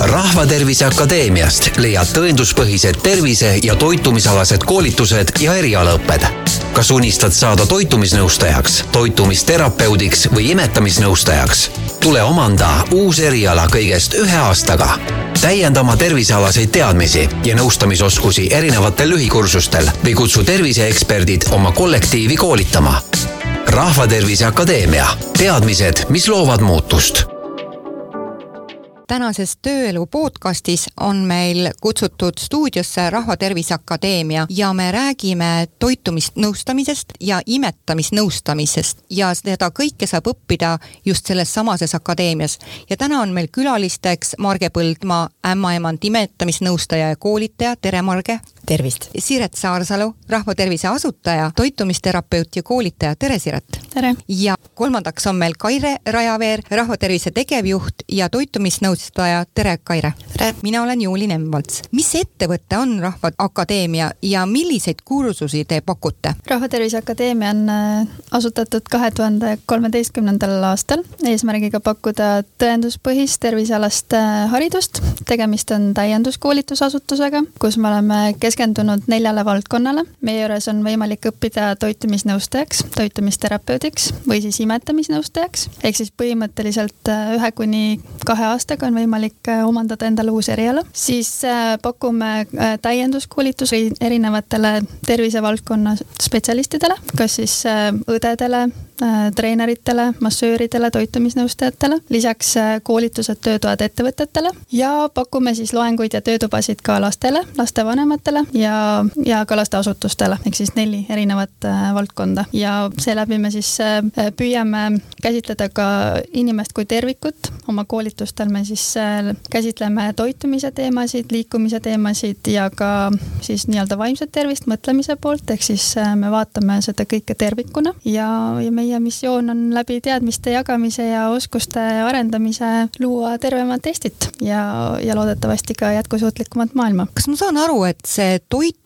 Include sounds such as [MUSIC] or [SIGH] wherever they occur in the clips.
rahvatervise Akadeemiast leiad tõenduspõhised tervise- ja toitumisalased koolitused ja erialaõpped. kas unistad saada toitumisnõustajaks, toitumisterapeudiks või imetamisnõustajaks? tule omanda uus eriala kõigest ühe aastaga. täienda oma tervisealaseid teadmisi ja nõustamisoskusi erinevatel lühikursustel või kutsu terviseeksperdid oma kollektiivi koolitama. rahvatervise Akadeemia, teadmised, mis loovad muutust tänases Tööelu podcastis on meil kutsutud stuudiosse Rahvatervise Akadeemia ja me räägime toitumisnõustamisest ja imetamisnõustamisest ja seda kõike saab õppida just selles samases akadeemias. ja täna on meil külalisteks Marge Põldmaa, ämmaemand, imetamisnõustaja ja koolitaja, tere Marge! Tervist! Siret Saarsalu, Rahvatervise asutaja, toitumisterapeut ja koolitaja, tere Siret! tere! ja kolmandaks on meil Kaire Rajaveer, Rahvatervise tegevjuht ja toitumisnõustaja, tere Kaire! tere! mina olen Juuli Nemvalts. mis ettevõte on Rahvaakadeemia ja milliseid kursusi te pakute? rahvatervise Akadeemia on äh, asutatud kahe tuhande kolmeteistkümnendal aastal eesmärgiga pakkuda tõenduspõhist tervisealast äh, haridust. tegemist on täienduskoolitusasutusega, kus me oleme kes-, keskendunud neljale valdkonnale. meie juures on võimalik õppida toitumisnõustajaks, toitumisterapeudiks või siis imetamisnõustajaks. ehk siis põhimõtteliselt äh, ühe kuni kahe aastaga on võimalik äh, omandada endale uus eriala. siis äh, pakume täienduskoolitusi erinevatele tervisevaldkonna spetsialistidele, kas siis õdedele, treeneritele, massööridele, toitumisnõustajatele, lisaks koolitused töötoad ettevõtetele ja pakume siis loenguid ja töötubasid ka lastele, lastevanematele ja, ja ka lasteasutustele, ehk siis neli erinevat äh, valdkonda ja seeläbi me siis äh, püüame käsitleda ka inimest kui tervikut. oma koolitustel me siis äh, käsitleme toitumise teemasid, liikumise teemasid ja ka siis nii-öelda vaimset tervist mõtlemise poolt, ehk siis me vaatame seda kõike tervikuna ja, ja meie missioon on läbi teadmiste jagamise ja oskuste arendamise luua tervemat Eestit ja, ja loodetavasti ka jätkusuutlikumat maailma. kas ma saan aru, et see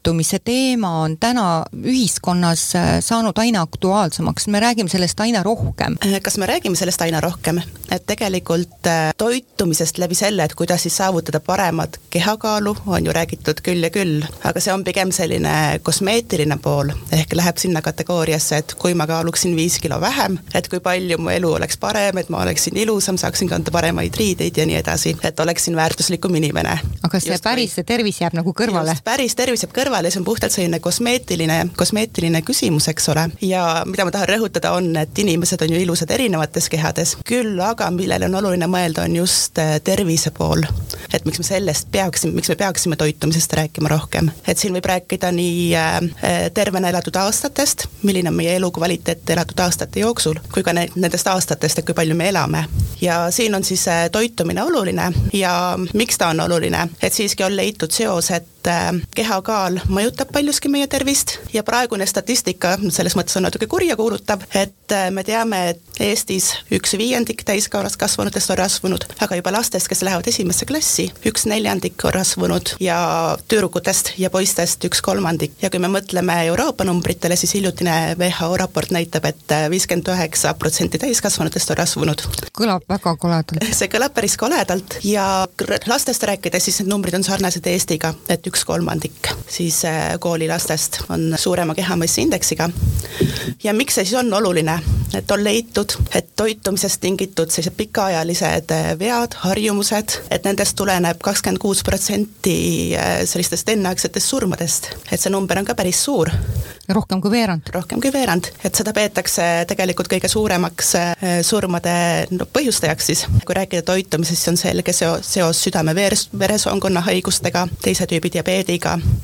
toitumise teema on täna ühiskonnas äh, saanud aina aktuaalsemaks, me räägime sellest aina rohkem? Äh, kas me räägime sellest aina rohkem, et tegelikult äh, toitumisest läbi selle, et kuidas siis saavutada paremat kehakaalu, on ju räägitud küll ja küll, aga see on pigem selline kosmeetiline pool, ehk läheb sinna kategooriasse, et kui ma kaaluksin viis kilo vähem, et kui palju mu elu oleks parem, et ma oleksin ilusam, saaksin kanda paremaid riideid ja nii edasi, et oleksin väärtuslikum inimene. aga see Just päris, see tervis jääb nagu kõrvale? päris tervis jääb kõrvale ja see on puhtalt selline kosmeetiline, kosmeetiline küsimus, eks ole. ja mida ma tahan rõhutada, on, et inimesed on ju ilusad erinevates kehades, küll aga millele on oluline mõelda, on just äh, tervise pool. et miks me sellest peaksime, miks me peaksime toitumisest rääkima rohkem. et siin võib rääkida nii äh, äh, tervena elatud aastatest, milline on meie elukvaliteet elatud aastate jooksul, kui ka nendest aastatest, et kui palju me elame. ja siin on siis toitumine oluline ja miks ta on oluline, et siiski on leitud seos, et et äh, kehakaal mõjutab paljuski meie tervist ja praegune statistika selles mõttes on natuke kurjakuulutav, et äh, me teame, et Eestis üks viiendik täiskasvanutest on rasvunud, aga juba lastest, kes lähevad esimesse klassi, üks neljandik on rasvunud ja tüdrukutest ja poistest üks kolmandik. ja kui me mõtleme Euroopa numbritele, siis hiljutine WHO raport näitab et, et viiskümmend üheksa protsenti täiskasvanutest on rasvunud. kõlab väga koledalt. [LAUGHS] see kõlab päris koledalt ja lastest rääkides, siis need numbrid on sarnased Eestiga, et üks kolmandik siis äh, koolilastest on suurema kehamassiindeksiga. ja miks see siis on oluline, et on leitud, et toitumisest tingitud sellised pikaajalised äh, vead, harjumused, et nendest tuleneb kakskümmend kuus protsenti äh, sellistest enneaegsetest surmadest, et see number on ka päris suur. rohkem kui veerand? rohkem kui veerand, et seda peetakse tegelikult kõige suuremaks surmade no, põhjustajaks siis. kui rääkida toitumisest, siis on selge seos, seos südame-veresoonkonna haigustega, teise tüübi diabeediga,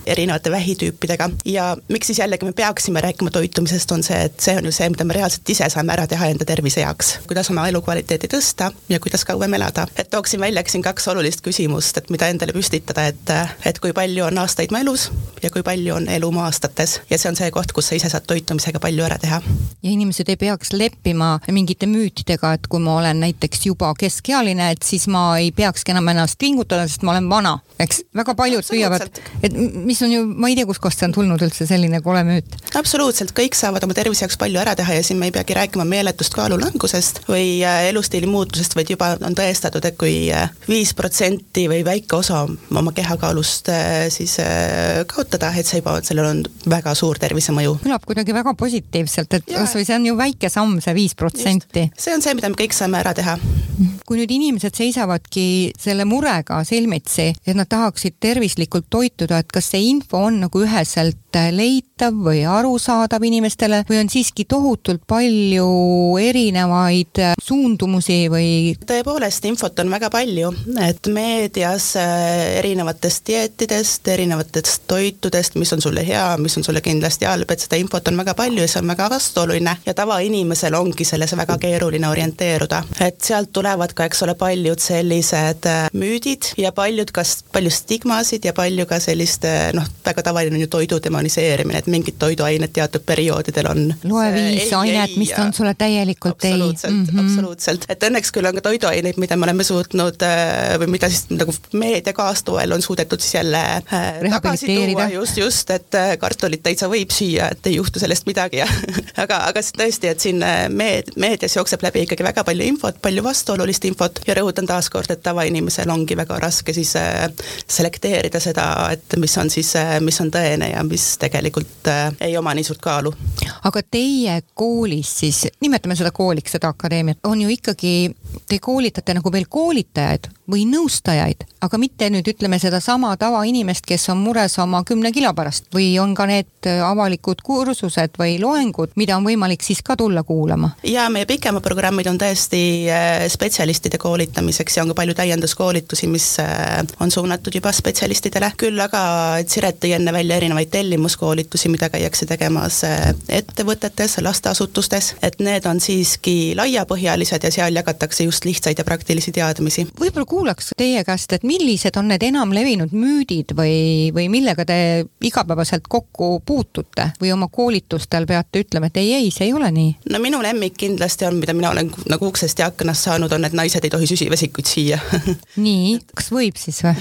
erinevate vähitüüpidega ja miks siis jällegi me peaksime rääkima toitumisest, on see, et see on ju see, mida me reaalselt ise saame ära teha enda tervise heaks. kuidas oma elukvaliteeti tõsta ja kuidas kauem elada. et tooksin välja siin kaks olulist küsimust, et mida endale püstitada, et, et kui palju on aastaid mu elus ja kui palju on elu mu aastates. ja see on see koht, kus sa ise saad toitumisega palju ära teha. ja inimesed ei peaks leppima mingite müütidega, et kui ma olen näiteks juba keskealine, et siis ma ei peakski enam ennast pingutada, sest ma olen vana, eks väga paljud püüavad, et mis on ju, ma ei tea, kustkohast see on tulnud üldse selline kole müüt. absoluutselt, kõik saavad oma tervise jaoks palju ära teha ja siin me ei peagi rääkima meeletust kaalulangusest või äh, elustiili muutusest, vaid juba on tõestatud, et kui äh, viis protsenti või väike osa oma kehakaalust äh, siis kaotada, et see juba, sellel on väga suur tervisemõju. kõlab kuidagi väga positiivselt, et kasvõi see on ju väike samm, see viis protsenti. see on see, mida me kõik saame ära teha. kui nüüd inimesed seisavadki selle murega silmitsi, et nad tahaksid tervislikult toituda, et kas see info on nagu üheselt leitav või arusaadav inimestele või on siiski tohutult palju erinevaid suundumusi või? tõepoolest, infot on väga palju, et meedias äh, erinevatest dieetidest, erinevatest toitudest, mis on sulle hea, mis on sulle kindlasti halb, et seda infot on väga palju ja see on väga vastuoluline ja tavainimesel ongi selles väga keeruline orienteeruda. et sealt tulevad ka, eks ole, paljud sellised äh, müüdid ja paljud ka, palju stigmasid ja palju ka sellist äh, noh, väga tavaline on ju toidu demoniseerimine, et mingid toiduained teatud perioodidel on loe viis ainet, mis on sulle täielikult ei. absoluutselt mm, -hmm. absoluutselt, et õnneks küll on ka toiduaineid, mida me oleme suutnud äh, või mida siis nagu meedia kaastoel on suudetud siis jälle tagasi tuua, just, just, et kartulit täitsa võib süüa, et ei juhtu sellest midagi. Ja [LAUGHS] aga, aga tõesti, et siin meed-, meedias jookseb läbi ikkagi väga palju infot, palju vastuolulist infot. Ja rõhutan taaskord, et tavainimesel ongi väga raske siis selekteerida seda, et mis on siis, mis on tõene ja mis tegelikult äh, ei oma nii suurt kaalu. aga teie koolis siis, nimetame seda kooliks, seda akadeemiat, on ju ikkagi, te koolitate nagu veel koolitajaid või nõustajaid, aga mitte nüüd ütleme sedasama tavainimest, kes on mures oma kümne kilo pärast või on ka need avalikud kursused või loengud, mida on võimalik siis ka tulla kuulama? jaa, meie pikemad programmid on tõesti äh, spetsialistide koolitamiseks ja on ka palju täienduskoolitusi, mis äh, on suunatud juba spetsialistidele, küll aga Siret tõi enne välja erinevaid tellimuskoolitusi, mida käiakse tegemas äh, ettevõtetes, lasteasutustes, et need on siiski laiapõhjalised ja seal jagatakse just lihtsaid ja praktilisi teadmisi. võib-olla kuulaks teie käest, et millised on need enamlevinud müüdid või, või millega te igapäevaselt kokku puutute või oma koolitustel peate ütlema, et ei, ei, see ei ole nii? no minu lemmik kindlasti on, mida mina olen nagu uksest ja aknast saanud, on, et naised ei tohi süsivesikuid süüa [LAUGHS] nii, kas võib siis või?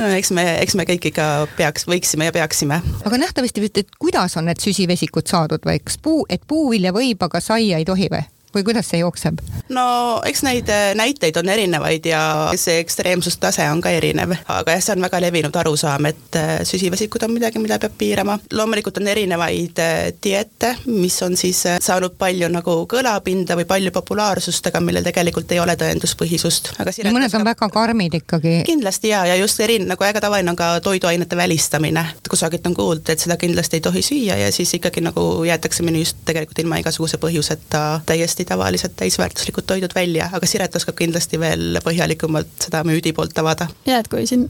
no eks me, eks me kõik ikka peaks, võiksime ja peaksime. aga nähtavasti, et kuidas on need süsivesikud saadud või kas puu, et puuvilja võib, aga saia ei tohi või? Või kuidas see jookseb? no eks neid äh, näiteid on erinevaid ja see ekstreemsustase on ka erinev, aga jah, see on väga levinud arusaam, et äh, süsivesikud on midagi, mida peab piirama. loomulikult on erinevaid äh, dieete, mis on siis saanud palju nagu kõlapinda või palju populaarsust, aga millel tegelikult ei ole tõenduspõhisust. aga no mõned on ka... väga karmid ikkagi. kindlasti jaa, ja just eri, nagu väga tavaline on ka toiduainete välistamine. kusagilt on kuulda, et seda kindlasti ei tohi süüa ja siis ikkagi nagu jäetakse menüüst tegelikult ilma igasuguse põhjuseta täiesti tavalised täisväärtuslikud toidud välja, aga Siret oskab kindlasti veel põhjalikumalt seda müüdi poolt avada. ja et kui siin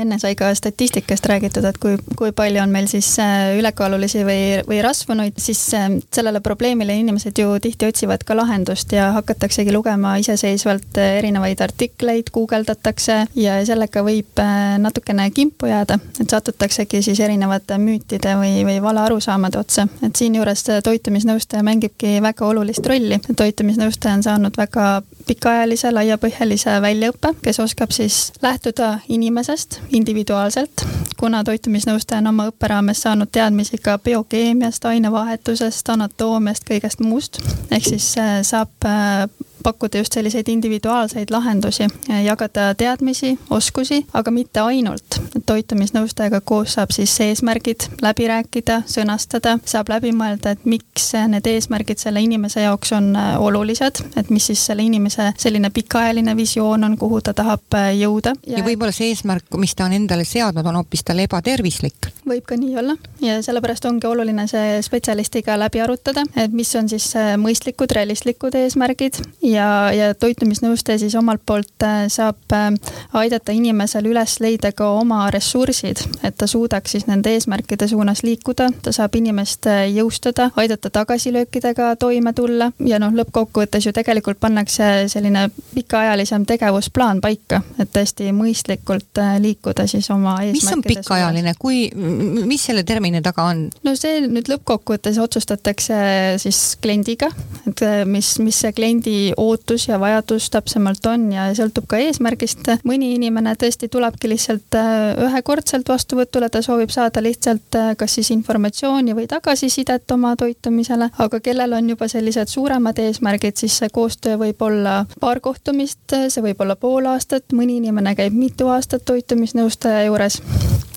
enne sai ka statistikast räägitud, et kui, kui palju on meil siis äh, ülekaalulisi või, või rasvunuid, siis äh, sellele probleemile inimesed ju tihti otsivad ka lahendust ja hakataksegi lugema iseseisvalt äh, erinevaid artikleid, guugeldatakse ja sellega võib natukene kimpu jääda, et satutaksegi siis erinevate müütide või, või valearusaamade otsa, et siinjuures toitumisnõustaja mängibki väga olulist rolli, toitumisnõustaja on saanud väga pikaajalise laiapõhjalise väljaõppe, kes oskab siis lähtuda inimesest individuaalselt, kuna toitumisnõustaja on oma õppe raames saanud teadmisi ka biokeemiast, ainevahetusest, anatoomiast, kõigest muust, ehk siis äh, saab äh, pakkuda just selliseid individuaalseid lahendusi, jagada teadmisi, oskusi, aga mitte ainult. toitumisnõustajaga koos saab siis eesmärgid läbi rääkida, sõnastada, saab läbi mõelda, et miks need eesmärgid selle inimese jaoks on äh, olulised, et mis siis selle inimese selline pikaajaline visioon on, kuhu ta tahab äh, jõuda. ja, võib-olla see eesmärk, mis ta on endale seadnud, on hoopis talle ebatervislik. võib ka nii olla ja sellepärast ongi oluline see spetsialistiga läbi arutada, et mis on siis mõistlikud, realistlikud eesmärgid ja, ja toitumisnõustaja siis omalt poolt äh, saab äh, aidata inimesel üles leida ka oma ressursid, et ta suudaks siis nende eesmärkide suunas liikuda, ta saab inimest jõustada, aidata tagasilöökidega toime tulla ja noh, lõppkokkuvõttes ju tegelikult pannakse selline pikaajalisem tegevusplaan paika, et tõesti mõistlikult liikuda siis oma mis on pikaajaline, kui, mis selle termini taga on? no see nüüd lõppkokkuvõttes otsustatakse siis kliendiga, et äh, mis, mis see kliendi ootus ja vajadus täpsemalt on ja sõltub ka eesmärgist. mõni inimene tõesti tulebki lihtsalt äh, ühekordselt vastuvõtule, ta soovib saada lihtsalt äh, kas siis informatsiooni või tagasisidet oma toitumisele, aga kellel on juba sellised suuremad eesmärgid, siis see koostöö võib olla paar kohtumist, see võib olla pool aastat, mõni inimene käib mitu aastat toitumisnõustaja juures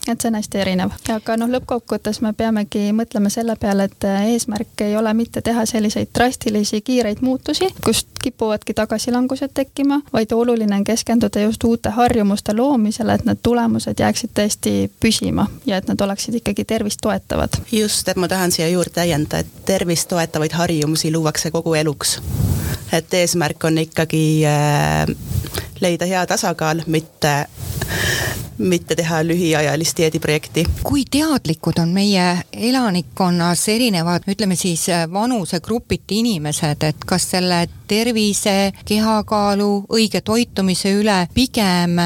et see on hästi erinev, aga noh, lõppkokkuvõttes me peamegi mõtlema selle peale, et eesmärk ei ole mitte teha selliseid drastilisi kiireid muutusi, kust kipuvadki tagasilangused tekkima, vaid oluline on keskenduda just uute harjumuste loomisele, et need tulemused jääksid tõesti püsima ja et nad oleksid ikkagi tervist toetavad. just, et ma tahan siia juurde täiendada, et tervist toetavaid harjumusi luuakse kogu eluks. et eesmärk on ikkagi äh, leida hea tasakaal, mitte mitte teha lühiajalist dieediprojekti. kui teadlikud on meie elanikkonnas erinevad, ütleme siis vanusegrupiti inimesed, et kas selle tervise, kehakaalu, õige toitumise üle pigem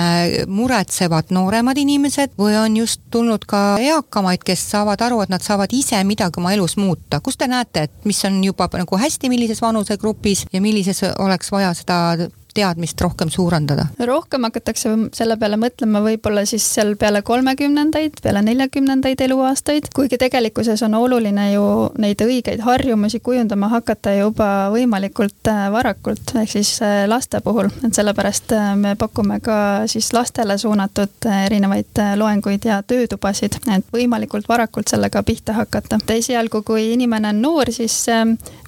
muretsevad nooremad inimesed või on just tulnud ka eakamaid, kes saavad aru, et nad saavad ise midagi oma elus muuta, kus te näete, et mis on juba nagu hästi, millises vanusegrupis ja millises oleks vaja seda teadmist rohkem suurendada? rohkem hakatakse selle peale mõtlema võib-olla siis seal peale kolmekümnendaid, peale neljakümnendaid eluaastaid, kuigi tegelikkuses on oluline ju neid õigeid harjumusi kujundama hakata juba võimalikult äh, varakult, ehk siis äh, laste puhul, et sellepärast äh, me pakume ka siis lastele suunatud erinevaid loenguid ja töötubasid, et võimalikult varakult sellega pihta hakata. esialgu, kui inimene on noor, siis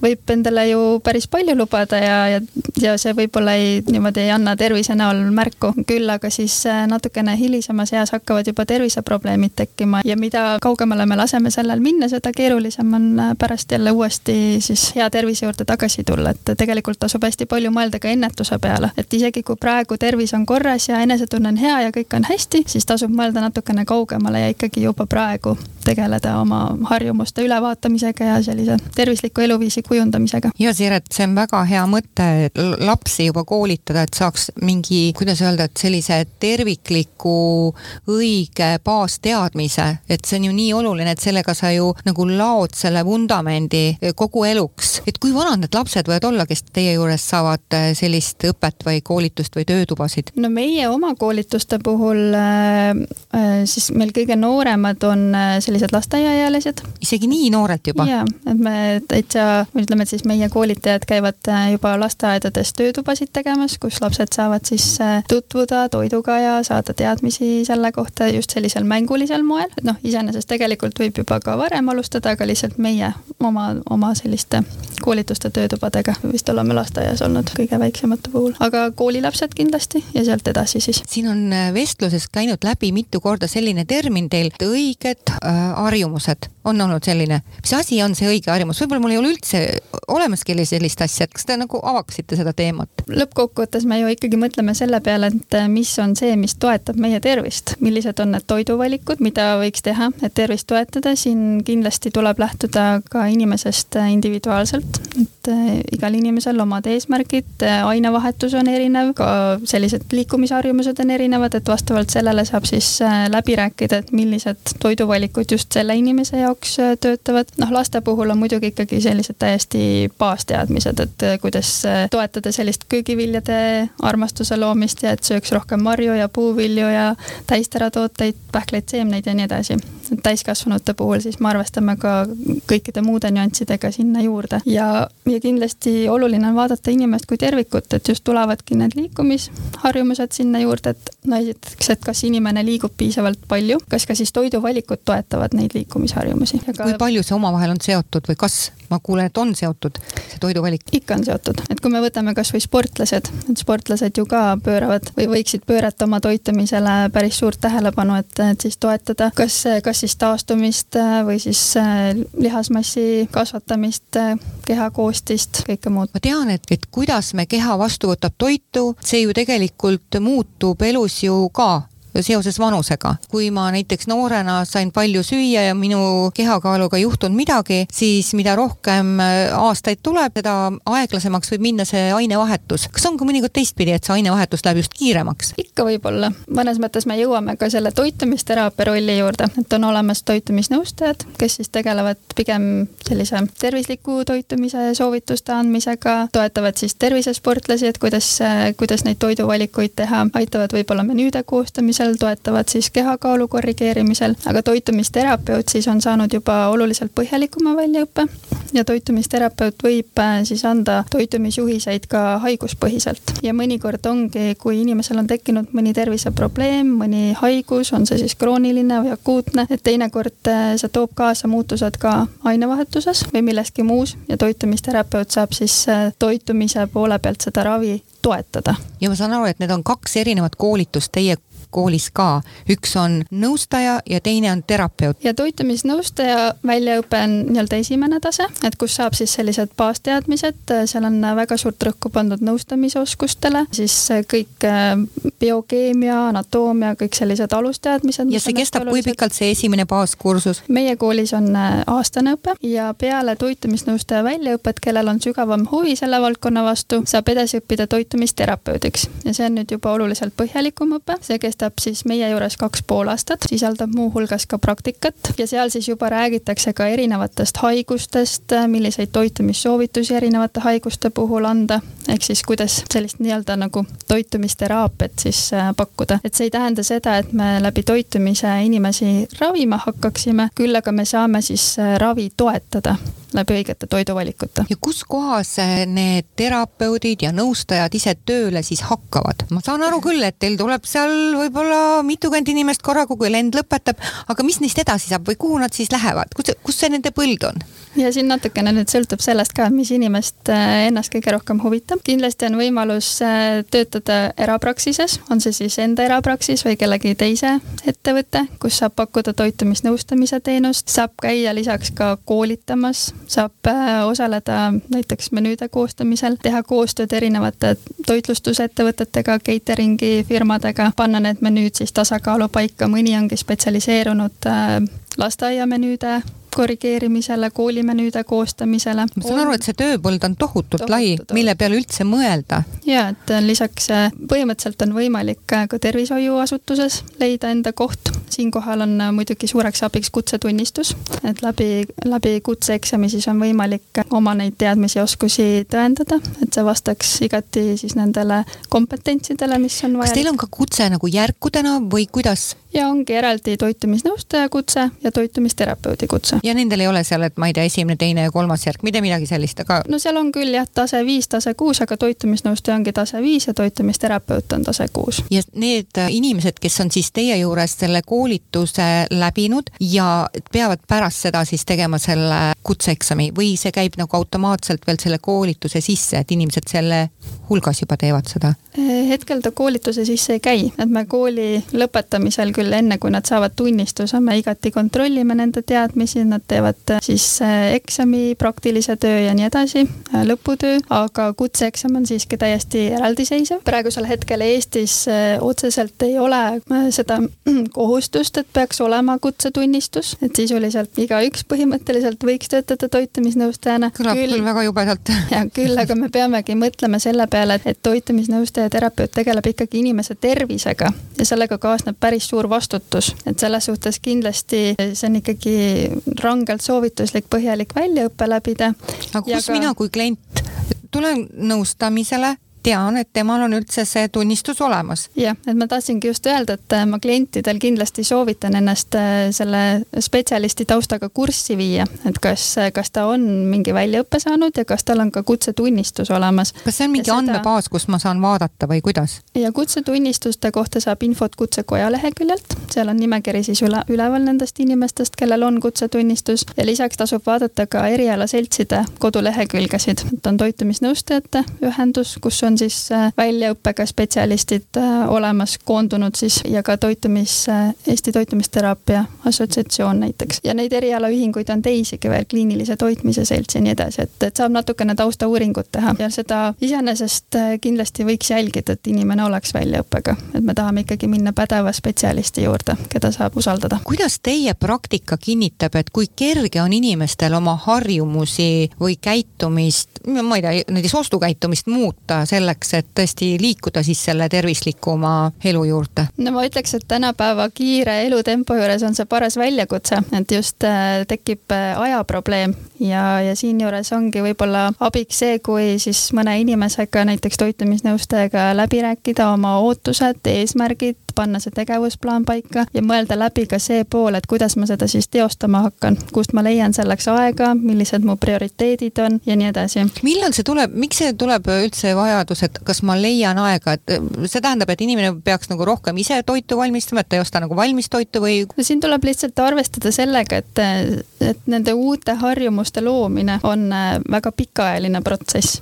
võib endale ju päris palju lubada ja, ja, ja see võib-olla ei niimoodi ei anna tervise näol märku, küll aga siis äh, natukene hilisemas eas hakkavad juba terviseprobleemid tekkima ja mida kaugemale me laseme sellel minna, seda keerulisem on äh, pärast jälle uuesti siis hea tervise juurde tagasi tulla, et tegelikult tasub hästi palju mõelda ka ennetuse peale, et isegi kui praegu tervis on korras ja enesetunne on hea ja kõik on hästi, siis tasub mõelda natukene kaugemale ja ikkagi juba praegu tegeleda oma harjumuste ülevaatamisega ja sellise tervisliku eluviisi kujundamisega. ja Siret, see on väga hea mõte, lapsi juba koolitada, et saaks mingi, kuidas öelda, et sellise tervikliku õige baasteadmise, et see on ju nii oluline, et sellega sa ju nagu laod selle vundamendi kogu eluks. et kui vanad need lapsed võivad olla, kes teie juures saavad äh, sellist õpet või koolitust või töötubasid? no meie oma koolituste puhul äh, äh siis meil kõige nooremad on äh, sellised lasteaiaealised. isegi nii noorelt juba? jaa, et me täitsa, ütleme, et siis meie koolitajad käivad äh, juba lasteaedades töötubasid tegemas, kus lapsed saavad siis äh, tutvuda toiduga ja saada teadmisi selle kohta just sellisel mängulisel moel. et noh, iseenesest tegelikult võib juba ka varem alustada, aga lihtsalt meie oma, oma selliste koolituste töötubadega vist oleme lasteaias olnud kõige väiksemate puhul, aga koolilapsed kindlasti ja sealt edasi siis. siin on vestluses käinud läbi mitu korda selline termin teil, õiged äh, harjumused on olnud selline, mis asi on see õige harjumus, võib-olla mul ei ole üldse olemaski sellist asja, et kas te nagu avaksite seda teemat? lõppkokkuvõttes me ju ikkagi mõtleme selle peale, et mis on see, mis toetab meie tervist, millised on need toiduvalikud, mida võiks teha, et tervist toetada, siin kindlasti tuleb lähtuda ka inimesest individuaalselt, et eh, igal inimesel omad eesmärgid, ainevahetus on erinev, ka sellised liikumisharjumused on erinevad, et vastavalt sellele saab siis läbi rääkida, et millised toiduvalikud just selle inimese jaoks töötavad. noh, laste puhul on muidugi ikkagi sellised täiesti baasteadmised, et kuidas toetada sellist köögiviljade armastuse loomist ja et sööks rohkem marju ja puuvilju ja täisteratooteid, pähkleid, seemneid ja nii edasi. täiskasvanute puhul siis me arvestame ka kõikide muude nüanssidega sinna juurde ja, ja kindlasti oluline on vaadata inimest kui tervikut, et just tulevadki need liikumisharjumused sinna juurde, et no esiteks, et kas inimene liigub piisavalt palju, kas ka siis toiduvalikud toetavad neid liikumisharjumusi. Ka... kui palju see omavahel on seotud või kas, ma kuulen, et on seotud, see toiduvalik? ikka on seotud, et kui me võtame kasvõi sportlased, et sportlased ju ka pööravad või võiksid pöörata oma toitumisele päris suurt tähelepanu, et, et siis toetada kas, kas siis taastumist või siis lihasmassi kasvatamist, keha koostist, kõike muud. ma tean, et, et kuidas me keha vastu võtab toitu, see ju tegelikult muutub elus ju ka seoses vanusega. kui ma näiteks noorena sain palju süüa ja minu kehakaaluga ei juhtunud midagi, siis mida rohkem äh, aastaid tuleb, seda aeglasemaks võib minna see ainevahetus. kas on ka mõnikord teistpidi, et see ainevahetus läheb just kiiremaks? ikka võib-olla. mõnes mõttes me jõuame ka selle toitumisteraapia rolli juurde, et on olemas toitumisnõustajad, kes siis tegelevad pigem sellise tervisliku toitumise soovituste andmisega, toetavad siis tervisesportlasi, et kuidas, kuidas neid toiduvalikuid teha, aitavad võib-olla menüüde koostamisel, toitumisel, toetavad siis kehakaalu korrigeerimisel, aga toitumisterapeut siis on saanud juba oluliselt põhjalikuma väljaõppe ja toitumisterapeut võib äh, siis anda toitumisjuhiseid ka haiguspõhiselt. ja mõnikord ongi, kui inimesel on tekkinud mõni terviseprobleem, mõni haigus, on see siis krooniline või akuutne, et teinekord äh, see toob kaasa muutused ka ainevahetuses või milleski muus ja toitumisterapeut saab siis äh, toitumise poole pealt seda ravi toetada. ja ma saan aru, et need on kaks erinevat koolitust teie koolis ka. üks on nõustaja ja teine on terapeut. ja toitumisnõustaja väljaõpe on nii-öelda esimene tase, et kus saab siis sellised baasteadmised, seal on väga suurt rõhku pandud nõustamisoskustele, siis kõik äh, biokeemia, anatoomia, kõik sellised alusteadmised. ja see kestab kui pikalt, see esimene baaskursus? meie koolis on äh, aastane õpe ja peale toitumisnõustaja väljaõpet, kellel on sügavam huvi selle valdkonna vastu, saab edasi õppida toitumisterapeudiks ja see on nüüd juba oluliselt põhjalikum õpe, see kestab kestab siis meie juures kaks pool aastat, sisaldab muuhulgas ka praktikat. Ja seal siis juba räägitakse ka erinevatest haigustest, milliseid toitumissoovitusi erinevate haiguste puhul anda, ehk siis kuidas sellist nii-öelda nagu toitumisteraapiat siis äh, pakkuda. et see ei tähenda seda, et me läbi toitumise inimesi ravima hakkaksime, küll aga me saame siis äh, ravi toetada läbi õigete toiduvalikute. ja kus kohas need terapeudid ja nõustajad ise tööle siis hakkavad? ma saan aru küll, et teil tuleb seal võib-olla mitukümmend inimest korraga, kui lend lõpetab, aga mis neist edasi saab või kuhu nad siis lähevad, kus, kus see nende põld on? ja siin natukene nüüd sõltub sellest ka, mis inimest äh, ennast kõige rohkem huvitab. kindlasti on võimalus äh, töötada erapraksises, on see siis enda erapraksis või kellegi teise ettevõte, kus saab pakkuda toitumisnõustamise teenust, saab käia lisaks ka koolitamas saab äh, osaleda näiteks menüüde koostamisel, teha koostööd erinevate toitlustusettevõtetega, catering'i firmadega, panna need menüüd siis tasakaalu paika, mõni ongi spetsialiseerunud äh, lasteaiamenüüde korrigeerimisele, koolimenüüde koostamisele. ma saan aru, et see tööpõld on tohutult Tohutu, lai, mille peale üldse mõelda. ja et lisaks äh, põhimõtteliselt on võimalik ka tervishoiuasutuses leida enda koht. siinkohal on äh, muidugi suureks abiks kutsetunnistus, et läbi, läbi kutseeksami siis on võimalik oma neid teadmisi ja oskusi tõendada, et see vastaks igati siis nendele kompetentsidele, mis on vaja. kas teil on ka kutse nagu järkudena või kuidas? ja ongi eraldi toitumisnõustaja kutse ja toitumisterapeudi kutse. [LAUGHS] ja nendel ei ole seal, et ma ei tea, esimene, teine ja kolmas järk, mitte midagi sellist, aga. no seal on küll jah, tase viis, tase kuus, aga toitumisnõustaja ongi tase viis ja toitumisterapeut on tase kuus. ja need äh, inimesed, kes on siis teie juures selle koolituse läbinud ja peavad pärast seda siis tegema selle kutseeksami või see käib nagu automaatselt veel selle koolituse sisse, et inimesed selle hulgas juba teevad seda? hetkel ta koolituse sisse ei käi, et me kooli lõpetamisel küll enne, kui nad saavad tunnistuse, me igati kontrollime nende teadmisi, nad teevad äh, siis äh, eksami, praktilise töö ja nii edasi, äh, lõputöö, aga kutseeksam on siiski täiesti eraldiseisev. praegusel hetkel Eestis otseselt ei ole seda kohustust, et peaks olema kutsetunnistus, et sisuliselt igaüks põhimõtteliselt võiks töötada toitumisnõustajana. kõlab küll, väga jubedalt. [LAUGHS] ja küll, aga me peamegi mõtlema selle peale, et, et toitumisnõustaja terapeut tegeleb ikkagi inimese tervisega ja sellega kaasneb päris suur vastutus, et selles suhtes kindlasti see on ikkagi rangelt soovituslik põhjalik väljaõpe läbida. aga kus ka... mina kui klient tulen nõustamisele tean, et temal on üldse see tunnistus olemas. jah, et ma tahtsingi just öelda, et äh, ma klientidel kindlasti soovitan ennast äh, selle spetsialisti taustaga kurssi viia, et kas, äh, kas ta on mingi väljaõppe saanud ja kas tal on ka kutsetunnistus olemas. kas see on mingi seda... andmebaas, kus ma saan vaadata või kuidas? ja kutsetunnistuste kohta saab infot Kutsekoja leheküljelt, seal on nimekiri siis üle, üleval nendest inimestest, kellel on kutsetunnistus ja lisaks tasub vaadata ka erialaseltside kodulehekülgesid, et on toitumisnõustajate ühendus, kus on on siis väljaõppega spetsialistid olemas, koondunud siis ja ka toitumis, Eesti Toitumisteraapia Assotsiatsioon näiteks. ja neid erialaühinguid on teisigi veel, Kliinilise Toitmise Selts ja nii edasi, et, et saab natukene taustauuringut teha ja seda iseenesest kindlasti võiks jälgida, et inimene oleks väljaõppega, et me tahame ikkagi minna pädeva spetsialisti juurde, keda saab usaldada. kuidas teie praktika kinnitab, et kui kerge on inimestel oma harjumusi või käitumist, ma ei tea, näiteks ostukäitumist muuta selleks, et tõesti liikuda siis selle tervislikuma elu juurde? no ma ütleks, et tänapäeva kiire elutempo juures on see paras väljakutse, et just äh, tekib äh, ajaprobleem ja, ja siinjuures ongi võib-olla abiks see, kui siis mõne inimesega, näiteks toitumisnõustajaga läbi rääkida oma ootused, eesmärgid, panna see tegevusplaan paika ja mõelda läbi ka see pool, et kuidas ma seda siis teostama hakkan, kust ma leian selleks aega, millised mu prioriteedid on ja nii edasi. millal see tuleb, miks see tuleb üldse vajadus, et kas ma leian aega, et see tähendab, et inimene peaks nagu rohkem ise toitu valmistama, et ta ei osta nagu valmis toitu või? siin tuleb lihtsalt arvestada sellega, et, et nende uute harjumuste loomine on äh, väga pikaajaline protsess.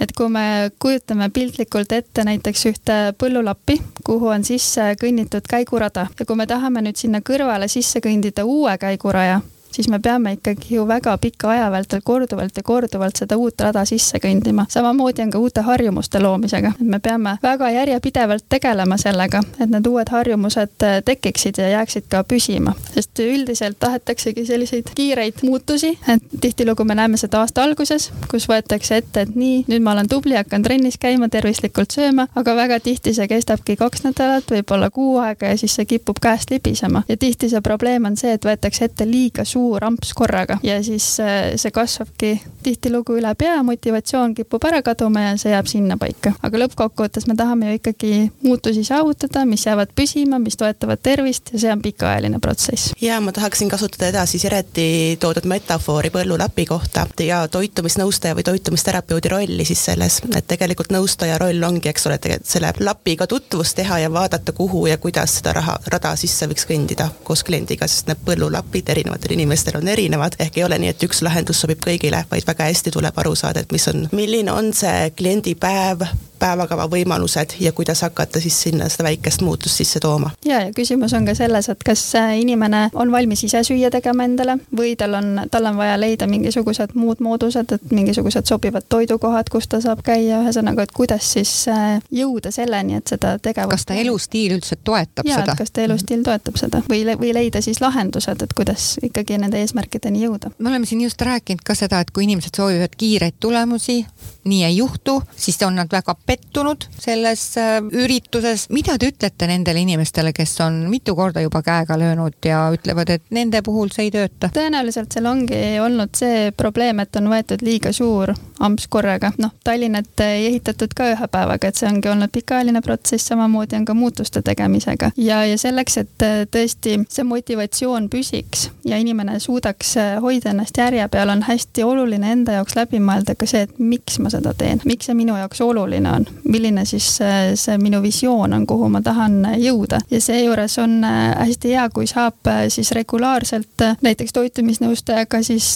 et kui me kujutame piltlikult ette näiteks ühte põllulappi, kuhu on sisse kõnnitud käigurada ja kui me tahame nüüd sinna kõrvale sisse kõndida uue käiguraja, siis me peame ikkagi ju väga pika aja vältel korduvalt ja korduvalt seda uut rada sisse kõndima. samamoodi on ka uute harjumuste loomisega, et me peame väga järjepidevalt tegelema sellega, et need uued harjumused äh, tekiksid ja jääksid ka püsima, sest üldiselt tahetaksegi selliseid kiireid muutusi, et tihtilugu me näeme seda aasta alguses, kus võetakse ette, et nii, nüüd ma olen tubli, hakkan trennis käima, tervislikult sööma, aga väga tihti see kestabki kaks nädalat, võib-olla kuu aega ja siis see kipub käest libisema. Ja tihti see probleem on see, et võetakse ette liiga suur suur amps korraga ja siis äh, see kasvabki tihtilugu üle pea, motivatsioon kipub ära kaduma ja see jääb sinna paika. aga lõppkokkuvõttes me tahame ju ikkagi muutusi saavutada, mis jäävad püsima, mis toetavad tervist ja see on pikaajaline protsess. ja ma tahaksin kasutada edasi Sireti toodud metafoori põllulapi kohta ja toitumisnõustaja või toitumisterapeudi rolli siis selles, et tegelikult nõustaja roll ongi, eks ole, tegelikult selle lapiga tutvust teha ja vaadata, kuhu ja kuidas seda raha, rada sisse võiks kõndida koos kliendiga, sest need põllulapid erinevatel inimestel inimestel on erinevad, ehk ei ole nii, et üks lahendus sobib kõigile, vaid väga hästi tuleb aru saada, et mis on, milline on see kliendi päev, päevakava võimalused ja kuidas hakata siis sinna seda väikest muutust sisse tooma. ja, ja küsimus on ka selles, et kas inimene on valmis ise süüa tegema endale või tal on, tal on vaja leida mingisugused muud moodused, et mingisugused sobivad toidukohad, kus ta saab käia, ühesõnaga, et kuidas siis äh, jõuda selleni, et seda tegevust. kas ta elustiil üldse toetab ja, seda? kas ta elustiil toetab seda või, või leida siis lahendused, et kuidas ikkagi nende eesmärkideni jõuda. me oleme siin just rääkinud ka seda, et kui inimesed soovivad kiireid tulemusi, nii ei juhtu, siis on nad väga pettunud selles äh, ürituses. mida te ütlete nendele inimestele, kes on mitu korda juba käega löönud ja ütlevad, et nende puhul see ei tööta? tõenäoliselt seal ongi olnud see probleem, et on võetud liiga suur amps korraga. noh, Tallinnat ei ehitatud ka ühe päevaga, et see ongi olnud pikaajaline protsess, samamoodi on ka muutuste tegemisega. ja, ja selleks, et äh, tõesti see motivatsioon püsiks ja inimene suudaks äh, hoida ennast järje peal, on hästi oluline enda jaoks läbi mõelda ka see, et miks ma seda teen, miks see minu jaoks oluline on, milline siis see, see minu visioon on, kuhu ma tahan jõuda. ja seejuures on äh, hästi hea, kui saab siis regulaarselt näiteks toitumisnõustajaga siis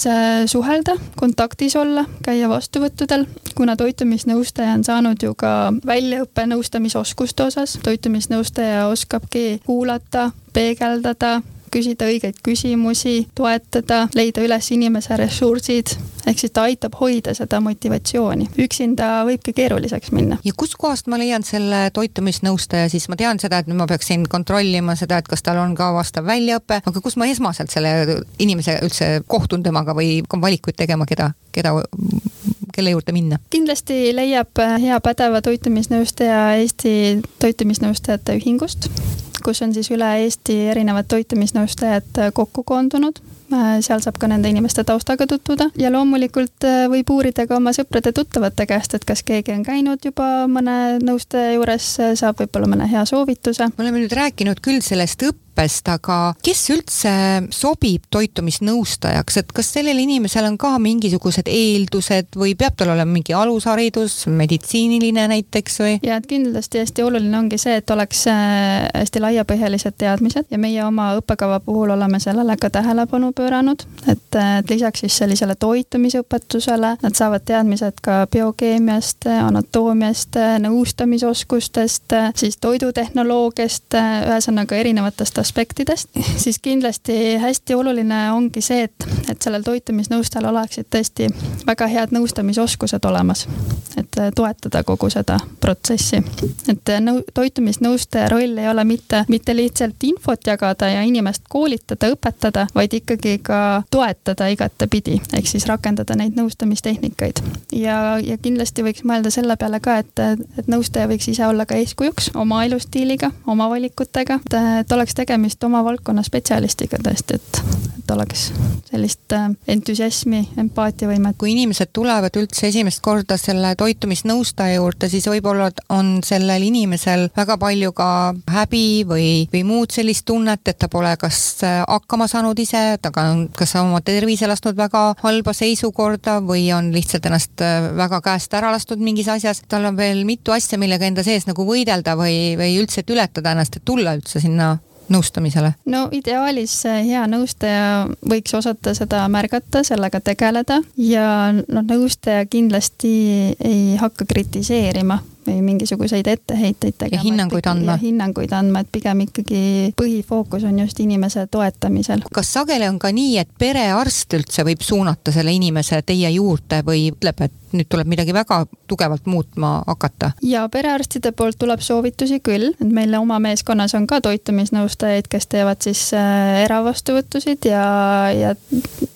suhelda, kontaktis olla, käia vastu vastuvõttudel, kuna toitumisnõustaja on saanud ju ka väljaõppe nõustamisoskuste osas, toitumisnõustaja oskabki kuulata, peegeldada, küsida õigeid küsimusi, toetada, leida üles inimese ressursid, ehk siis ta aitab hoida seda motivatsiooni. üksinda võibki keeruliseks minna. ja kuskohast ma leian selle toitumisnõustaja siis, ma tean seda, et ma peaksin kontrollima seda, et kas tal on ka vastav väljaõpe, aga kus ma esmaselt selle inimese üldse kohtun temaga või valikuid tegema, keda, keda kelle juurde minna? kindlasti leiab hea pädeva toitumisnõustaja Eesti Toitumisnõustajate Ühingust, kus on siis üle Eesti erinevad toitumisnõustajad kokku koondunud seal saab ka nende inimeste taustaga tutvuda ja loomulikult äh, võib uurida ka oma sõprade-tuttavate käest, et kas keegi on käinud juba mõne nõustaja juures, saab võib-olla mõne hea soovituse. me oleme nüüd rääkinud küll sellest õppest, õppest, aga kes üldse sobib toitumisnõustajaks, et kas sellel inimesel on ka mingisugused eeldused või peab tal olema mingi alusharidus, meditsiiniline näiteks või? ja et kindlasti hästi oluline ongi see, et oleks äh, hästi laiapõhjalised teadmised ja meie oma õppekava puhul oleme sellele ka tähelepanu pööranud, et, et lisaks siis sellisele toitumisõpetusele nad saavad teadmised ka biokeemiast, anatoomiast, nõustamisoskustest, siis toidutehnoloogiast, ühesõnaga erinevatest aspektidest, [LAUGHS] siis kindlasti hästi oluline ongi see, et, et sellel toitumisnõustajal oleksid tõesti väga head nõustamisoskused olemas, et toetada kogu seda protsessi. et nõu-, toitumisnõustaja roll ei ole mitte, mitte lihtsalt infot jagada ja inimest koolitada, õpetada, vaid ikkagi ka toetada igatepidi, ehk siis rakendada neid nõustamistehnikaid. ja, ja kindlasti võiks mõelda selle peale ka, et, et nõustaja võiks ise olla ka eeskujuks oma elustiiliga, oma valikutega, et, et oleks tegemist oma valdkonna spetsialistiga tõesti, et, et oleks sellist äh, entusiasmi, empaatiavõimet. kui inimesed tulevad üldse esimest korda selle toitumisnõustaja juurde, siis võib-olla on sellel inimesel väga palju ka häbi või, või muud sellist tunnet, et ta pole kas äh, hakkama saanud ise, ta on kas oma tervise lasknud väga halba seisukorda või on lihtsalt ennast äh, väga käest ära lastud mingis asjas. tal on veel mitu asja, millega enda sees nagu võidelda või, või üldse, et ületada ennast, et tulla üldse sinna nõustamisele? no ideaalis hea nõustaja võiks osata seda märgata, sellega tegeleda ja noh, nõustaja kindlasti ei hakka kritiseerima või mingisuguseid etteheiteid tegema. ja hinnanguid andma. hinnanguid andma, et pigem ikkagi põhifookus on just inimese toetamisel. kas sageli on ka nii, et perearst üldse võib suunata selle inimese teie juurde või ütleb, et nüüd tuleb midagi väga tugevalt muutma hakata? ja perearstide poolt tuleb soovitusi küll, et meil oma meeskonnas on ka toitumisnõustajaid, kes teevad siis äh, eravastuvõtusid ja, ja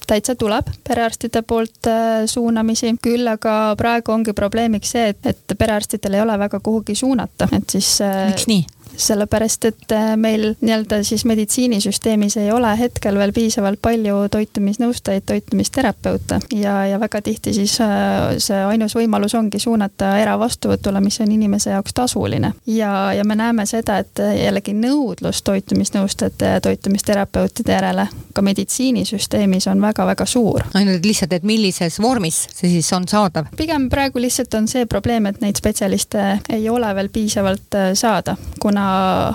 täitsa tuleb perearstide poolt äh, suunamisi, küll aga praegu ongi probleemiks see, et, et perearstidel ei ole väga kuhugi suunata, et siis. Äh, miks nii? Sellepärast, et äh, meil nii-öelda siis meditsiinisüsteemis ei ole hetkel veel piisavalt palju toitumisnõustajaid, toitumisterapeute ja, ja väga tihti siis äh, see ainus võimalus ongi suunata eravastuvõtule, mis on inimese jaoks tasuline. ja, ja me näeme seda, et jällegi nõudlus toitumisnõustajate ja toitumisterapeutide järele ka meditsiinisüsteemis on väga-väga suur. ainult lihtsalt, et millises vormis see siis on saadav? pigem praegu lihtsalt on see probleem, et neid spetsialiste ei ole veel piisavalt äh, saada, kuna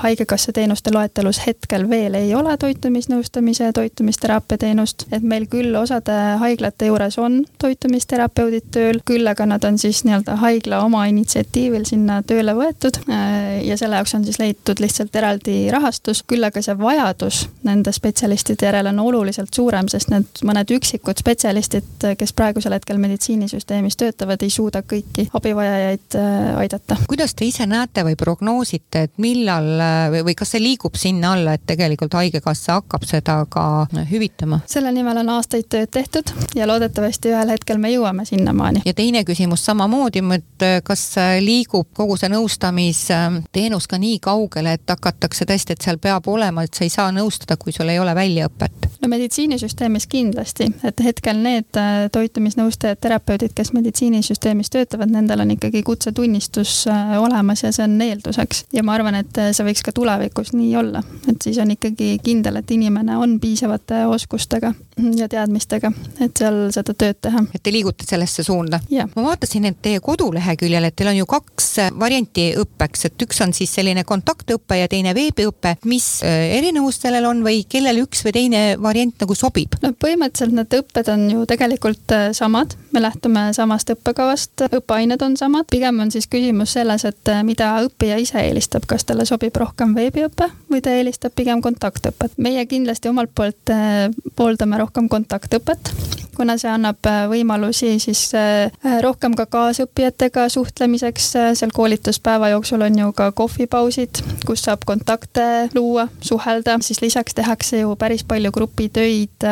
Haigekassa teenuste loetelus hetkel veel ei ole toitumisnõustamise ja toitumisteraapia teenust, et meil küll osade haiglate juures on toitumisterapeudid tööl, küll aga nad on siis nii-öelda haigla oma initsiatiivil sinna tööle võetud äh, ja selle jaoks on siis leitud lihtsalt eraldi rahastus, küll aga see vajadus nende spetsialistide järele on oluliselt suurem, sest need mõned üksikud spetsialistid, kes praegusel hetkel meditsiinisüsteemis töötavad, ei suuda kõiki abivajajaid äh, aidata. kuidas te ise näete või prognoosite, et millal või, või kas see liigub sinna alla, et tegelikult Haigekassa hakkab seda ka hüvitama? selle nimel on aastaid tööd tehtud ja loodetavasti ühel hetkel me jõuame sinnamaani. ja teine küsimus samamoodi, et kas liigub kogu see nõustamisteenus ka nii kaugele, et hakatakse tõesti, et seal peab olema, et sa ei saa nõustada, kui sul ei ole väljaõpet? no meditsiinisüsteemis kindlasti, et hetkel need äh, toitumisnõustajad, terapeudid, kes meditsiinisüsteemis töötavad, nendel on ikkagi kutsetunnistus äh, olemas ja see on eelduseks. ja ma arvan, et äh, see võiks ka tulevikus nii olla, et siis on ikkagi kindel, et inimene on piisavate oskustega ja teadmistega, et seal seda tööd teha. et te liigute sellesse suunda? ma vaatasin, et teie koduleheküljel, et teil on ju kaks varianti õppeks, et üks on siis selline kontaktõpe ja teine veebiõpe. mis erinevus sellel on või kellel üks või teine variant nagu sobib? no põhimõtteliselt need õpped on ju tegelikult äh, samad, me lähtume samast õppekavast, õppeained on samad, pigem on siis küsimus selles, et äh, mida õppija ise eelistab, kas talle sobib rohkem veebiõpe või ta eelistab pigem kontaktõpet. meie kindlasti omalt poolt äh, pooldame rohkem kontaktõpet. Kuna see annab äh, võimalusi siis äh, rohkem ka kaasõppijatega suhtlemiseks, äh, seal koolituspäeva jooksul on ju ka kohvipausid, kus saab kontakte luua, suhelda, siis lisaks tehakse ju päris palju grupitöid,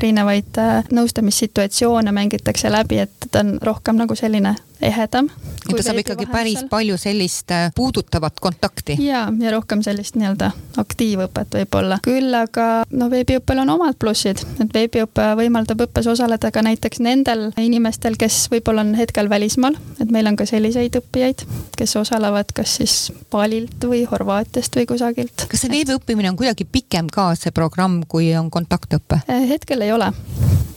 erinevaid nõustamissituatsioone mängitakse läbi, et ta on rohkem nagu selline ehedam. ta saab ikkagi päris palju sellist äh, puudutavat kontakti. ja, ja rohkem sellist nii-öelda aktiivõpet võib-olla. küll aga no veebiõppel on omad plussid, et veebiõpe võimaldab õppes osaleda ka näiteks nendel inimestel, kes võib-olla on hetkel välismaal, et meil on ka selliseid õppijaid, kes osalevad kas siis Balilt või Horvaatiast või kusagilt. kas see veebiõppimine on kuidagi pikem ka, see programm, kui on kontaktõpe? Äh, hetkel ei ole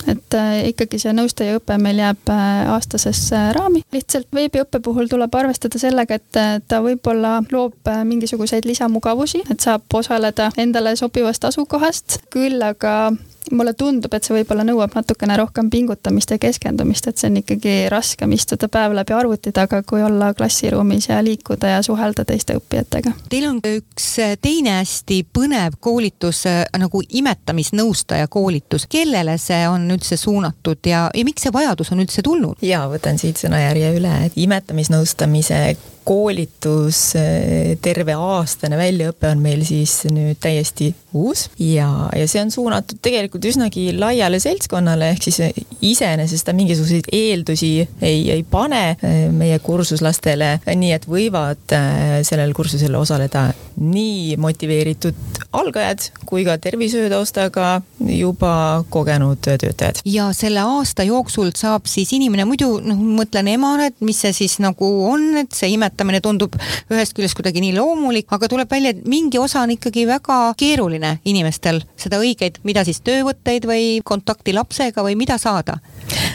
et äh, ikkagi see nõustajaõpe meil jääb äh, aastasesse raami. lihtsalt veebiõppe puhul tuleb arvestada sellega, et äh, ta võib-olla loob mingisuguseid lisamugavusi, et saab osaleda endale sobivast asukohast, küll aga mulle tundub, et see võib-olla nõuab natukene rohkem pingutamist ja keskendumist, et see on ikkagi raskem istuda päev läbi arvuti taga, kui olla klassiruumis ja liikuda ja suhelda teiste õppijatega. Teil on üks teine hästi põnev koolitus nagu imetamisnõustaja koolitus. kellele see on üldse suunatud ja, ja miks see vajadus on üldse tulnud? ja võtan siit sõnajärje üle, et imetamisnõustamise koolitus, eh, terve aastane väljaõpe on meil siis nüüd täiesti uus ja, ja see on suunatud tegelikult üsnagi laiale seltskonnale, ehk siis iseenesest ta mingisuguseid eeldusi ei, ei pane eh, meie kursuslastele, nii et võivad eh, sellel kursusel osaleda nii motiveeritud algajad kui ka tervishoiutaustaga juba kogenud töötajad. ja selle aasta jooksul saab siis inimene muidu noh, mõtlen emane, et mis see siis nagu on, et see imetamine toimetamine tundub ühest küljest kuidagi nii loomulik, aga tuleb välja, et mingi osa on ikkagi väga keeruline inimestel. Seda õigeid, mida siis töövõtteid või kontakti lapsega või mida saada.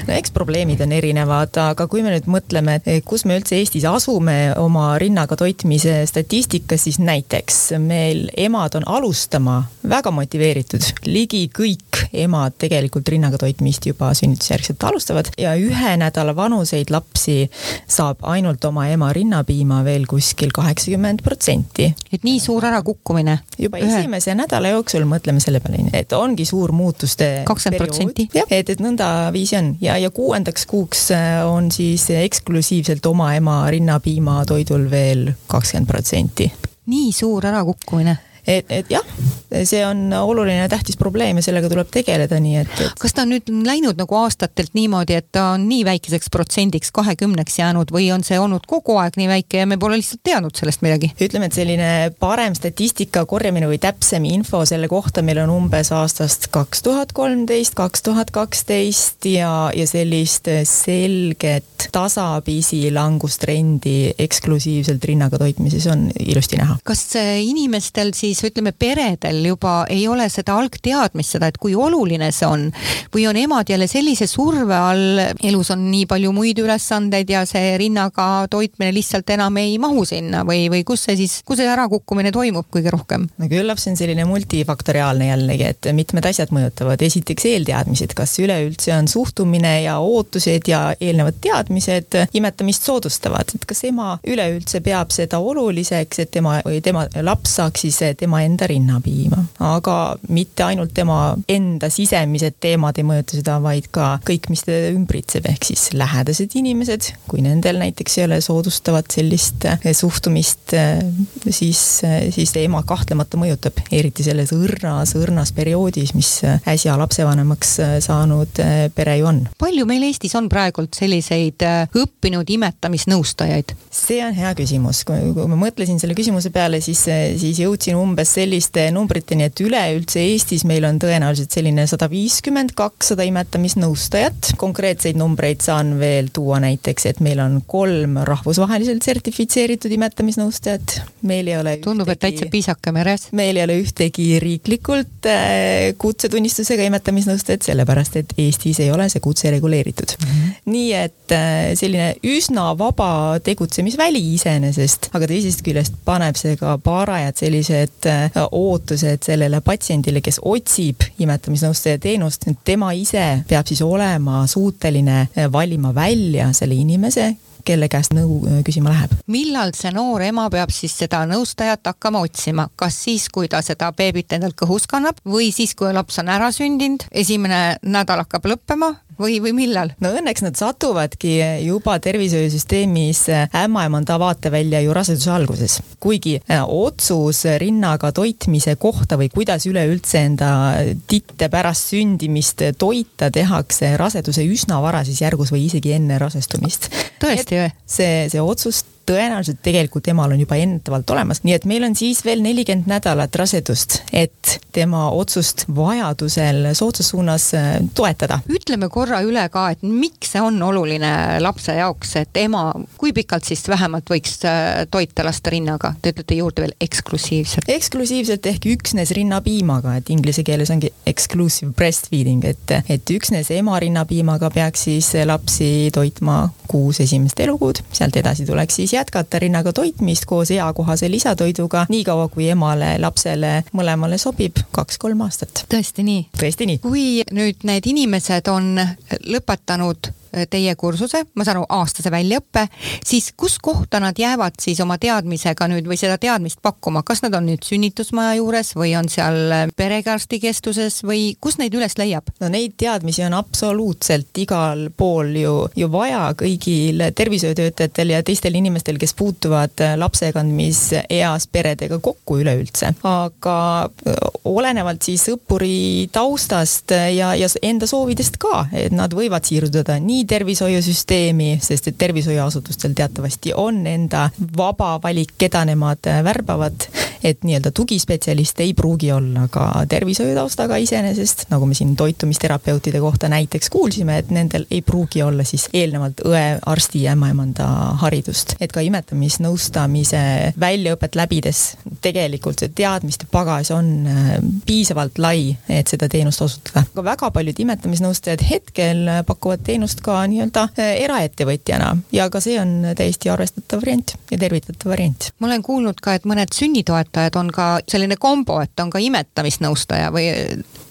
No eks probleemid on erinevad, aga kui me nüüd mõtleme, kus me üldse Eestis asume oma rinnaga toitmise statistikas, siis näiteks meil emad on alustama väga motiveeritud, ligi kõik emad tegelikult rinnaga toitmist juba sünnitusjärgselt alustavad ja ühe nädala vanuseid lapsi saab ainult oma ema rinnapiima veel kuskil kaheksakümmend protsenti. et nii suur ärakukkumine? juba ühe. esimese nädala jooksul mõtleme selle peale, et ongi suur muutuste kakskümmend protsenti? et, et nõndaviisi on ja, ja kuuendaks kuuks äh, on siis eksklusiivselt oma ema rinnapiimatoidul veel kakskümmend protsenti. nii suur ärakukkumine et, et jah, see on oluline ja tähtis probleem ja sellega tuleb tegeleda, nii et, et. kas ta on nüüd läinud nagu aastatelt niimoodi, et ta on nii väikeseks protsendiks, kahekümneks jäänud või on see olnud kogu aeg nii väike ja me pole lihtsalt teadnud sellest midagi? ütleme, et selline parem statistika korjamine või täpsem info selle kohta meil on umbes aastast kaks tuhat kolmteist, kaks tuhat kaksteist ja, ja sellist selget tasapisi langustrendi eksklusiivselt rinnaga toitmises on ilusti näha. kas inimestel siis siis ütleme, peredel juba ei ole seda algteadmist, seda, et kui oluline see on. Või on emad jälle sellise surve all, elus on nii palju muid ülesandeid ja see rinnaga toitmine lihtsalt enam ei mahu sinna või, või kus see siis, kus see ärakukkumine toimub kõige rohkem? no küllap see on selline multifaktoriaalne jällegi, et mitmed asjad mõjutavad, esiteks eelteadmised, kas üleüldse on suhtumine ja ootused ja eelnevad teadmised imetamist soodustavad, et kas ema üleüldse peab seda oluliseks, et tema või tema laps saaks siis tema enda rinnapiima. aga mitte ainult tema enda sisemised teemad ei mõjuta seda, vaid ka kõik, mis teda ümbritseb, ehk siis lähedased inimesed, kui nendel näiteks ei ole soodustavat sellist eh, suhtumist, eh, siis, eh, siis ema kahtlemata mõjutab, eriti selles õrnas, õrnas perioodis, mis äsja lapsevanemaks saanud pere ju on. palju meil Eestis on praegult selliseid õppinud imetamisnõustajaid? see on hea küsimus, kui ma mõtlesin selle küsimuse peale, siis, siis jõudsin umbes selliste numbriteni, et üleüldse Eestis meil on tõenäoliselt selline sada viiskümmend, kakssada imetamisnõustajat. konkreetseid numbreid saan veel tuua näiteks, et meil on kolm rahvusvaheliselt sertifitseeritud imetamisnõustajat. meil ei ole tundub, et täitsa piisake meres. meil ei ole ühtegi riiklikult äh, kutsetunnistusega imetamisnõustajat, sellepärast et Eestis ei ole see kutse reguleeritud mm. -hmm. nii et äh, selline üsna vaba tegutsemisväli iseenesest, aga teisest küljest paneb see ka parajad sellised sellised äh, ootused sellele patsiendile, kes otsib imetamisnõustaja teenust, tema ise peab siis olema suuteline äh, valima välja selle inimese, kelle käest nõu äh, küsima läheb. millal see noor ema peab siis seda nõustajat hakkama otsima, kas siis, kui ta seda beebit endalt kõhus kannab või siis, kui laps on ära sündinud, esimene nädal hakkab lõppema või, või millal? no õnneks nad satuvadki juba tervishoiusüsteemis ämmaemanda vaatevälja ju raseduse alguses. kuigi äh, otsus rinnaga toitmise kohta või kuidas üleüldse enda titte pärast sündimist toita tehakse raseduse üsna varases järgus või isegi enne rasestumist. tõesti või? see, see otsus tõenäoliselt tegelikult emal on juba ennetavalt olemas, nii et meil on siis veel nelikümmend nädalat rasedust, et tema otsust vajadusel soodsas suunas äh, toetada. ütleme korra üle ka, et miks see on oluline lapse jaoks, et ema, kui pikalt siis vähemalt võiks äh, toita lasta rinnaga, te ütlete juurde veel eksklusiivselt. eksklusiivselt ehk üksnes rinnapiimaga, et inglise keeles ongi exclusive breastfeeding, et, et üksnes ema rinnapiimaga peaks siis lapsi toitma kuus esimest elukuud, sealt edasi tuleks siis jätkata rinnaga toitmist koos eakohase lisatoiduga, niikaua kui emale, lapsele, mõlemale sobib, kaks-kolm aastat. tõesti nii? tõesti nii. kui nüüd need inimesed on lõpetanud teie kursuse, ma saan aru, aastase väljaõppe, siis kus kohta nad jäävad siis oma teadmisega nüüd või seda teadmist pakkuma, kas nad on nüüd sünnitusmaja juures või on seal perearstikeskuses või kus neid üles leiab? no neid teadmisi on absoluutselt igal pool ju, ju vaja kõigil tervishoiutöötajatel ja teistel inimestel, kes puutuvad lapsekandmiseas peredega kokku üleüldse. aga olenevalt siis õppuri taustast ja, ja enda soovidest ka, et nad võivad siirduda nii nii tervishoiusüsteemi, sest et tervishoiuasutustel teatavasti on enda vaba valik, keda nemad värbavad, et nii-öelda tugispetsialist ei pruugi olla ka tervishoiutaustaga iseenesest, nagu me siin toitumisterapeutide kohta näiteks kuulsime, et nendel ei pruugi olla siis eelnevalt õe, arsti ja ämmaemanda haridust. et ka imetamisnõustamise väljaõpet läbides tegelikult see teadmiste pagas on äh, piisavalt lai, et seda teenust osutada. aga väga paljud imetamisnõustajad hetkel pakuvad teenust ka ka nii-öelda äh, eraettevõtjana ja ka see on täiesti arvestatav variant ja tervitatav variant. ma olen kuulnud ka, et mõned sünnitoetajad on ka selline kombo, et on ka imetamisnõustaja või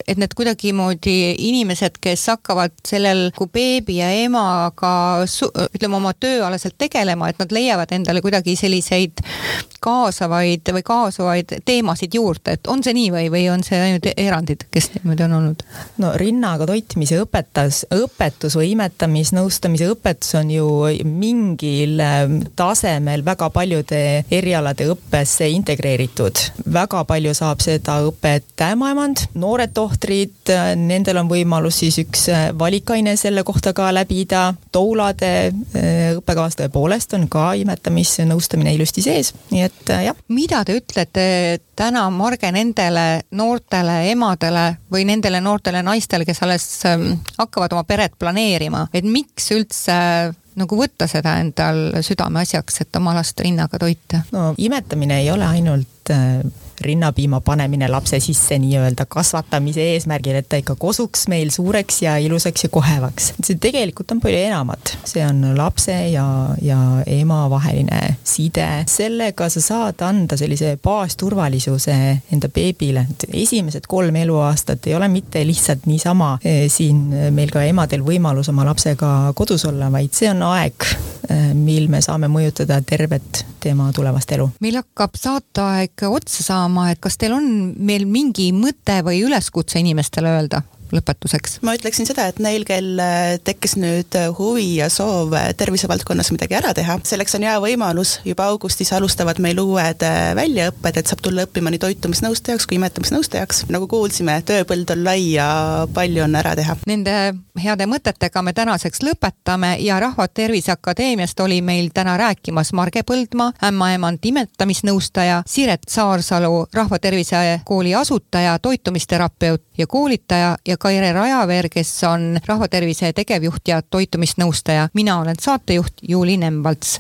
et need kuidagimoodi inimesed, kes hakkavad sellel, kui beebi ja emaga ütleme oma tööalaselt tegelema, et nad leiavad endale kuidagi selliseid kaasavaid või kaasuvaid teemasid juurde, et on see nii või, või on see ainult erandid, kes niimoodi on olnud? no rinnaga toitmise õpetas, õpetus või imetamine nõustamisnõustamise õpetus on ju mingil ähm, tasemel väga paljude erialade õppesse integreeritud. väga palju saab seda õpet ämmaemand, noored tohtrid, äh, nendel on võimalus siis üks äh, valikaine selle kohta ka läbida. toulade äh, õppekavas tõepoolest on ka imetamisnõustamine ilusti sees, nii et jah. mida te ütlete täna, Marge, nendele noortele emadele või nendele noortele naistele, kes alles ähm, hakkavad oma peret planeerima, et miks üldse nagu võtta seda endal südameasjaks, et oma last rinnaga toita? no imetamine ei ole ainult äh, rinnapiima panemine lapse sisse nii-öelda kasvatamise eesmärgil, et ta ikka kosuks meil suureks ja ilusaks ja kohevaks. see tegelikult on palju enamat, see on lapse ja, ja ema vaheline side. sellega sa saad anda sellise baasturvalisuse enda beebile. esimesed kolm eluaastat ei ole mitte lihtsalt niisama eh, siin meil ka emadel võimalus oma lapsega kodus olla, vaid see on aeg, eh, mil me saame mõjutada tervet tema tulevast elu. meil hakkab saateaeg otsa saama saama, et kas teil on meil mingi mõte või üleskutse inimestele öelda? Lõpetuseks? ma ütleksin seda, et neil, kel äh, tekkis nüüd äh, huvi ja soov äh, tervisevaldkonnas midagi ära teha, selleks on hea võimalus, juba augustis alustavad meil uued väljaõpped, et saab tulla õppima nii toitumisnõustajaks kui imetamisnõustajaks. nagu kuulsime, tööpõld on lai ja palju on ära teha. Nende heade mõtetega me tänaseks lõpetame ja Rahva Tervise Akadeemiast oli meil täna rääkimas Marge Põldmaa, ämmaemand imetamisnõustaja, Siret Saarsalu, Rahva Tervise Kooli asutaja, toitumisterapeut ja koolitaja ja Kaire Rajaveer, kes on rahvatervise tegevjuht ja toitumisnõustaja. mina olen saatejuht Juuli Nemvalts.